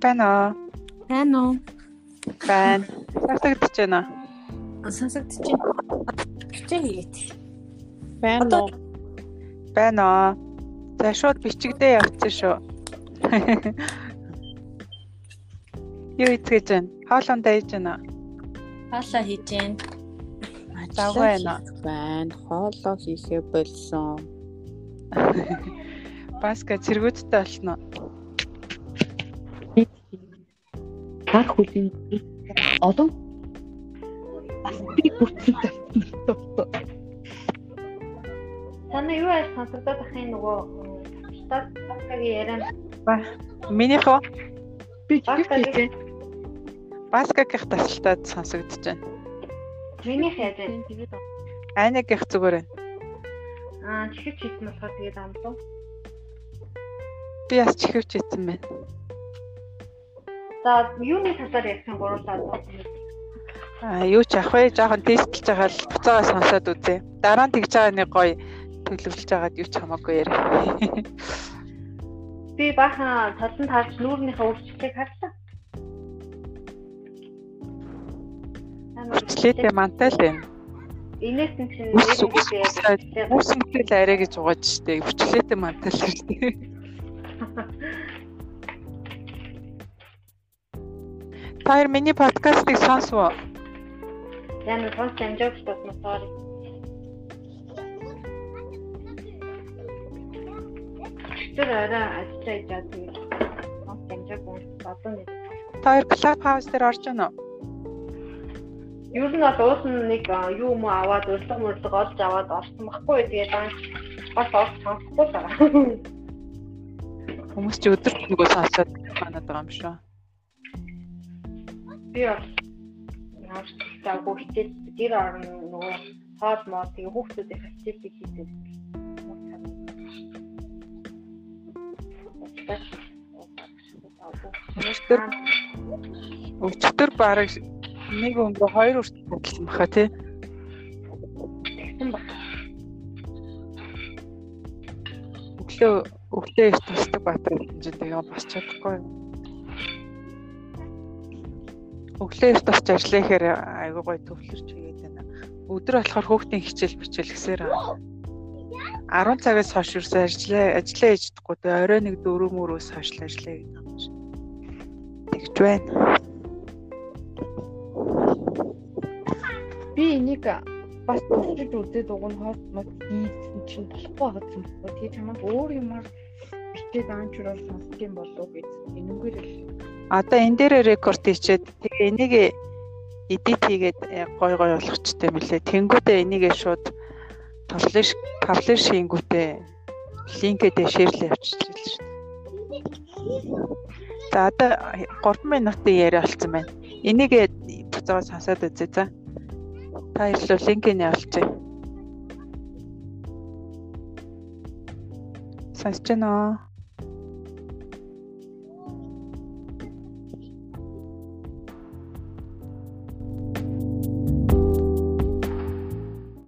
Байна уу? Байна уу? Байна. Сонсогдож байна уу? Сонсогдож байна. Хичээ хийгээд. Байна уу? Байна уу? За шууд бичигдээ явчихсан шүү. Юу итгэж байна? Хоолондоо хийж байна уу? Хаалаа хийж байна. Завгүй байна уу? Байна. Хоолоо хийхээ болсон. Баска цэргүүдтэй болно уу? Гар хүлийн олон би бүртэн тавьсан. Танаа юу яаж сонсогдоод ахын нөгөө баскагийн яриан Минийх уу? Би жигээ Баскагийнх тасалтад сонсогдож байна. минийх яаж байна? Айнагийнх зүгээр байна. Аа чихэж хийсэн болохоор тэгээд амлуу. Би бас чихвч ийсэн байна. За юуны талаар ярьсан гурлаа. Аа юу ч ах вэ? Жохон тестлж байгаа л буцаага сонсоод үзье. Дараа нь тэгж байгаа нэг гоё төлөвлөж байгаад юу ч хамаагүй яри. Би баахан талан тарж нүүрнийхээ өөрчлөлтийг харлаа. Хүчлээтэй мантай л байна. Инээс нь чинь Үс нэрнийхээ Үүсэнтэй арай гэж угааж штэ. Хүчлээтэй мантай л штэ. Таар миний подкастыг сонсвоо. Яна сонс амжаач тасна sorry. Тэр арай ажиллаж яа тэгээд сонс амжааг бодсон нэг. Таар клуб хаус дээр орж байна уу? Ер нь бол уус нэг юу юм уу аваад урилга мөрлөг олж аваад орсон байхгүй тэгээд бас орч сонсохгүй байгаа. Хүмүүс ч өдөр нөгөө сонсоод манад байгаа юм шүү. Би бол яаж таагүй хичээл тэр орно нөгөө хоол моо тэгээ хүүхдүүдийн хичээлийг хийдэг. Өчтөр өчтөр бараг нэг өнгө хоёр үрт болсон баха тий. Тэгсэн баг. Өглөө өглөө их тусдаг баатар хэмжээ тэгээ бас чадахгүй. Өглөө их тусч ажиллаа гэхээр айгүй гоё төвлөрч хийгээд байна. Өдөр болохоор хүүхдийн хичээл бичээл гэсээр 10 цагаас хойш юусэн ажиллаа ажиллаа хийж чадахгүй тэгээ орой нэг 4 мөрөөс хойш ажиллаа гэдэг юм шиг. Тэгж байна. би энийг бас туршиж үзээд уг нь хоол мод хийсэн чинь болохгүй байгаа юм байна. Тэгээ чамайг өөр юмар бичээд аанчрал сонсох юм болов гэж энэгээр л Одоо энэ дээр рекорд хийчээд тэгээ энийг эдит хийгээд э, гой гой болгочтой мөлий. Тэнгүүдээ энийгээ шууд паблиш паблиш хийнгүүтээ линкэдээ шеэрлээ явчихчихлаа шүү дээ. За одоо 3 минутын яриа болсон байна. Энийгээ буцаага сонсоод үзье за. Та ирлээ линкийг явуулчих. Сонсож байна уу?